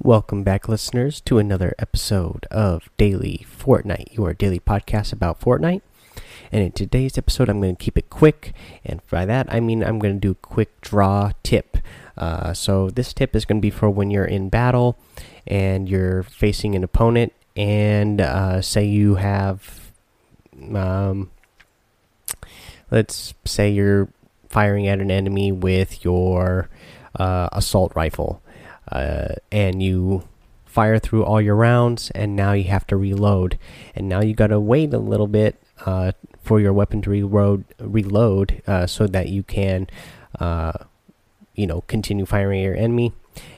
Welcome back, listeners, to another episode of Daily Fortnite, your daily podcast about Fortnite. And in today's episode, I'm going to keep it quick. And by that, I mean I'm going to do a quick draw tip. Uh, so, this tip is going to be for when you're in battle and you're facing an opponent, and uh, say you have, um, let's say you're firing at an enemy with your uh, assault rifle uh, and you fire through all your rounds, and now you have to reload, and now you got to wait a little bit uh, for your weapon to reload, reload uh, so that you can, uh, you know, continue firing your enemy.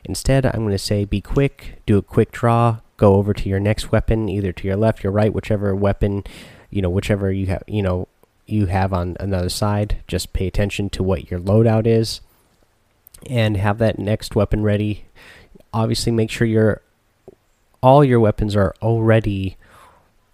Instead, I'm to say be quick, do a quick draw, go over to your next weapon, either to your left, your right, whichever weapon, you know, whichever you have, you know, you have on another side. Just pay attention to what your loadout is and have that next weapon ready. Obviously, make sure your all your weapons are already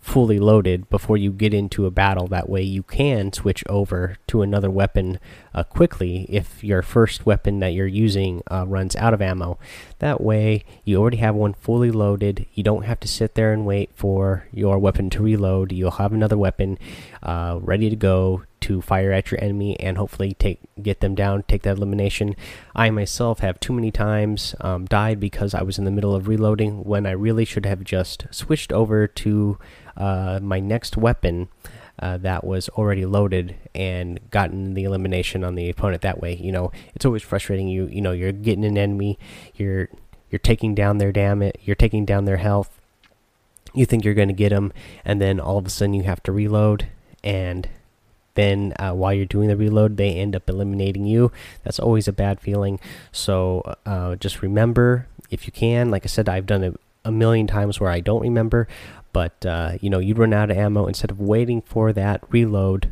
fully loaded before you get into a battle. That way, you can switch over to another weapon uh, quickly if your first weapon that you're using uh, runs out of ammo. That way, you already have one fully loaded. You don't have to sit there and wait for your weapon to reload. You'll have another weapon uh, ready to go to fire at your enemy and hopefully take get them down, take that elimination. I myself have too many times um, died because I was in the middle of reloading when I really should have just switched over to uh, my next weapon. Uh, that was already loaded and gotten the elimination on the opponent that way. You know, it's always frustrating. You you know you're getting an enemy, you're you're taking down their damage, you're taking down their health. You think you're going to get them, and then all of a sudden you have to reload, and then uh, while you're doing the reload, they end up eliminating you. That's always a bad feeling. So uh, just remember, if you can, like I said, I've done it a million times where I don't remember, but uh, you know, you'd run out of ammo instead of waiting for that reload.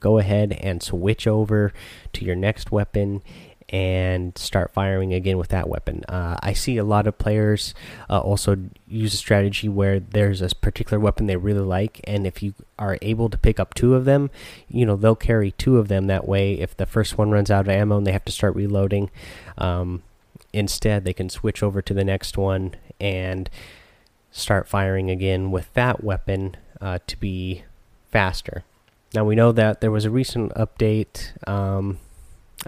Go ahead and switch over to your next weapon and start firing again with that weapon. Uh, I see a lot of players uh, also use a strategy where there's a particular weapon they really like, and if you are able to pick up two of them, you know they'll carry two of them. That way, if the first one runs out of ammo and they have to start reloading, um, instead they can switch over to the next one and start firing again with that weapon uh, to be faster. Now we know that there was a recent update. Um,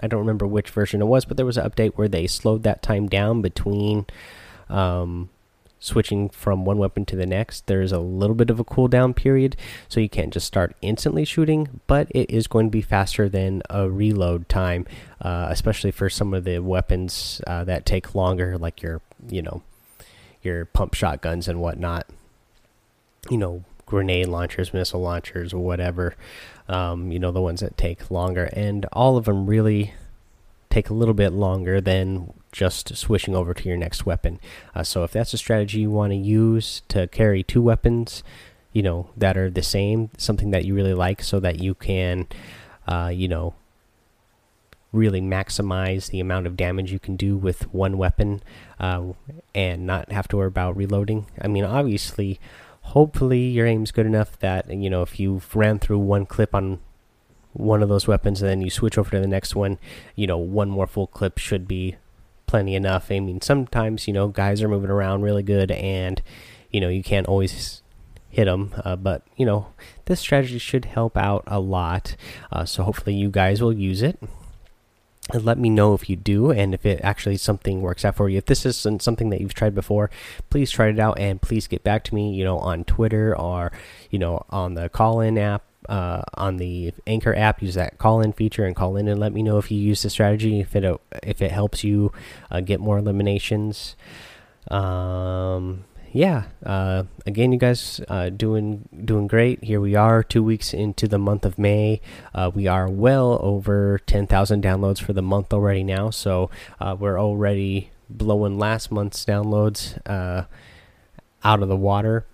I don't remember which version it was, but there was an update where they slowed that time down between um, switching from one weapon to the next. There's a little bit of a cooldown period, so you can't just start instantly shooting, but it is going to be faster than a reload time, uh, especially for some of the weapons uh, that take longer, like your, you know, your pump shotguns and whatnot. You know, grenade launchers, missile launchers, whatever. Um, you know, the ones that take longer, and all of them really take a little bit longer than just switching over to your next weapon. Uh, so if that's a strategy you want to use to carry two weapons, you know, that are the same, something that you really like, so that you can, uh, you know, really maximize the amount of damage you can do with one weapon uh, and not have to worry about reloading. I mean, obviously hopefully your aim's good enough that you know if you ran through one clip on one of those weapons and then you switch over to the next one you know one more full clip should be plenty enough. I mean sometimes you know guys are moving around really good and you know you can't always hit them uh, but you know this strategy should help out a lot. Uh, so hopefully you guys will use it let me know if you do and if it actually something works out for you. If this isn't something that you've tried before please try it out and please get back to me you know on twitter or you know on the call in app uh, on the anchor app. Use that call in feature and call in and let me know if you use the strategy if it if it helps you uh, get more eliminations. Um yeah, uh, again, you guys uh, doing doing great. Here we are, two weeks into the month of May. Uh, we are well over ten thousand downloads for the month already now. So uh, we're already blowing last month's downloads uh, out of the water.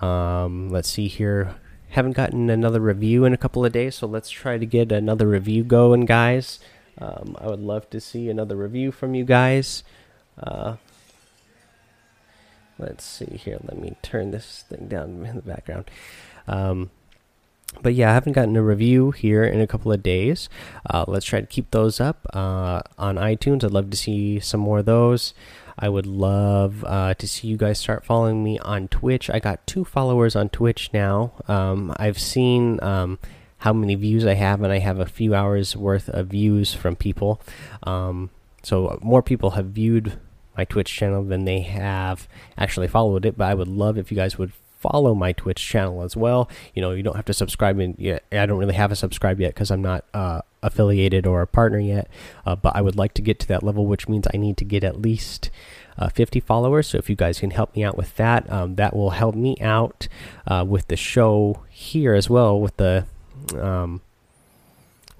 Um, let's see here. Haven't gotten another review in a couple of days, so let's try to get another review going, guys. Um, I would love to see another review from you guys. Let's see here. Let me turn this thing down in the background. Um, but yeah, I haven't gotten a review here in a couple of days. Uh, let's try to keep those up uh, on iTunes. I'd love to see some more of those. I would love uh, to see you guys start following me on Twitch. I got two followers on Twitch now. Um, I've seen um, how many views I have, and I have a few hours worth of views from people. Um, so more people have viewed my Twitch channel than they have actually followed it. But I would love if you guys would follow my Twitch channel as well. You know, you don't have to subscribe in yet. I don't really have a subscribe yet because I'm not uh, affiliated or a partner yet. Uh, but I would like to get to that level, which means I need to get at least uh, 50 followers. So if you guys can help me out with that, um, that will help me out uh, with the show here as well with the. Um,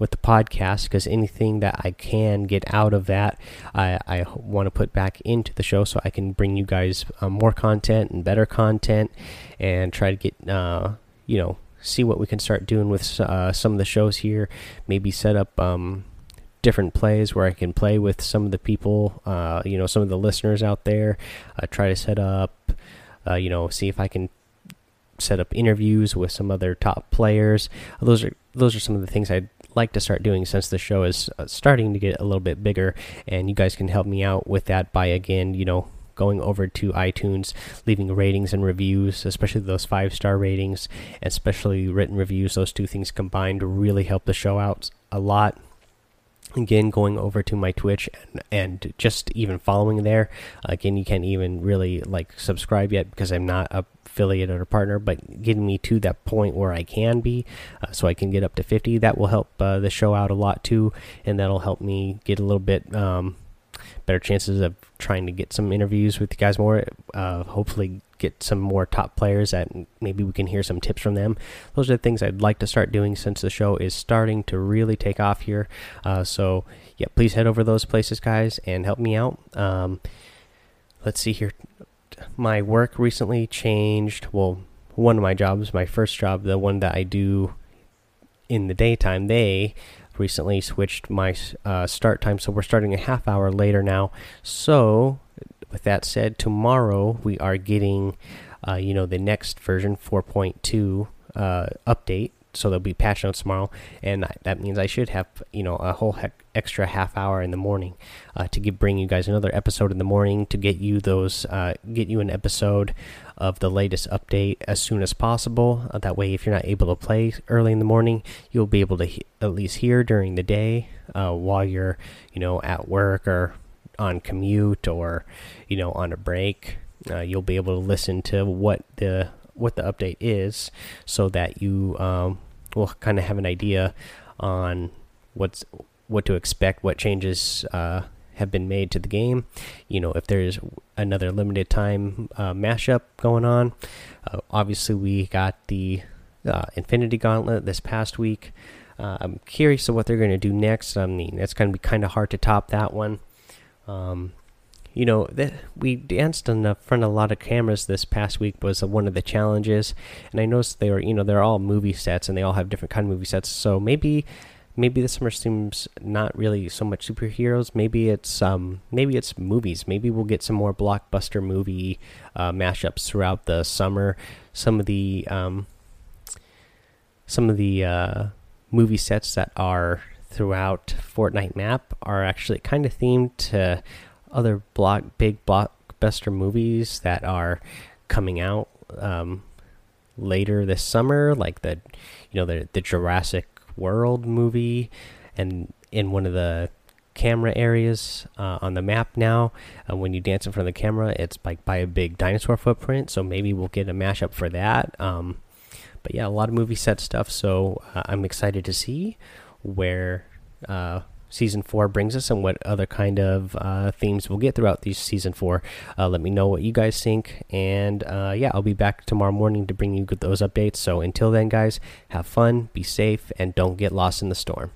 with the podcast because anything that I can get out of that, I, I want to put back into the show so I can bring you guys uh, more content and better content and try to get, uh, you know, see what we can start doing with uh, some of the shows here. Maybe set up um, different plays where I can play with some of the people, uh, you know, some of the listeners out there. Uh, try to set up, uh, you know, see if I can set up interviews with some other top players. those are those are some of the things I'd like to start doing since the show is uh, starting to get a little bit bigger and you guys can help me out with that by again you know going over to iTunes, leaving ratings and reviews, especially those five star ratings, and especially written reviews. Those two things combined really help the show out a lot. Again, going over to my Twitch and, and just even following there. Again, you can't even really like subscribe yet because I'm not a affiliate or a partner, but getting me to that point where I can be, uh, so I can get up to 50. That will help uh, the show out a lot too, and that'll help me get a little bit um, better chances of trying to get some interviews with you guys more. Uh, hopefully, get some more top players that maybe we can hear some tips from them. Those are the things I'd like to start doing since the show is starting to really take off here. Uh, so, yeah, please head over those places, guys, and help me out. Um, let's see here my work recently changed. Well, one of my jobs, my first job, the one that I do in the daytime, they recently switched my uh, start time. So we're starting a half hour later now. So, with that said, tomorrow we are getting, uh, you know, the next version 4.2 uh, update so there'll be patch notes tomorrow, and that means I should have you know a whole extra half hour in the morning uh, to give, bring you guys another episode in the morning to get you those uh, get you an episode of the latest update as soon as possible. Uh, that way, if you're not able to play early in the morning, you'll be able to at least hear during the day uh, while you're you know at work or on commute or you know on a break. Uh, you'll be able to listen to what the what the update is, so that you um, will kind of have an idea on what's what to expect, what changes uh, have been made to the game. You know, if there's another limited time uh, mashup going on. Uh, obviously, we got the uh, Infinity Gauntlet this past week. Uh, I'm curious of what they're going to do next. I mean, it's going to be kind of hard to top that one. Um, you know that we danced in front of a lot of cameras this past week was one of the challenges. And i noticed they were you know they're all movie sets and they all have different kind of movie sets. So maybe maybe the summer seems not really so much superheroes. Maybe it's um maybe it's movies. Maybe we'll get some more blockbuster movie uh, mashups throughout the summer. Some of the um some of the uh movie sets that are throughout Fortnite map are actually kind of themed to other block big blockbuster movies that are coming out um, later this summer, like the you know the the Jurassic World movie, and in one of the camera areas uh, on the map now. Uh, when you dance in front of the camera, it's like by a big dinosaur footprint. So maybe we'll get a mashup for that. Um, but yeah, a lot of movie set stuff. So uh, I'm excited to see where uh, season four brings us and what other kind of uh, themes we'll get throughout these season four. Uh, let me know what you guys think, and uh, yeah, I'll be back tomorrow morning to bring you those updates. So until then, guys, have fun, be safe, and don't get lost in the storm.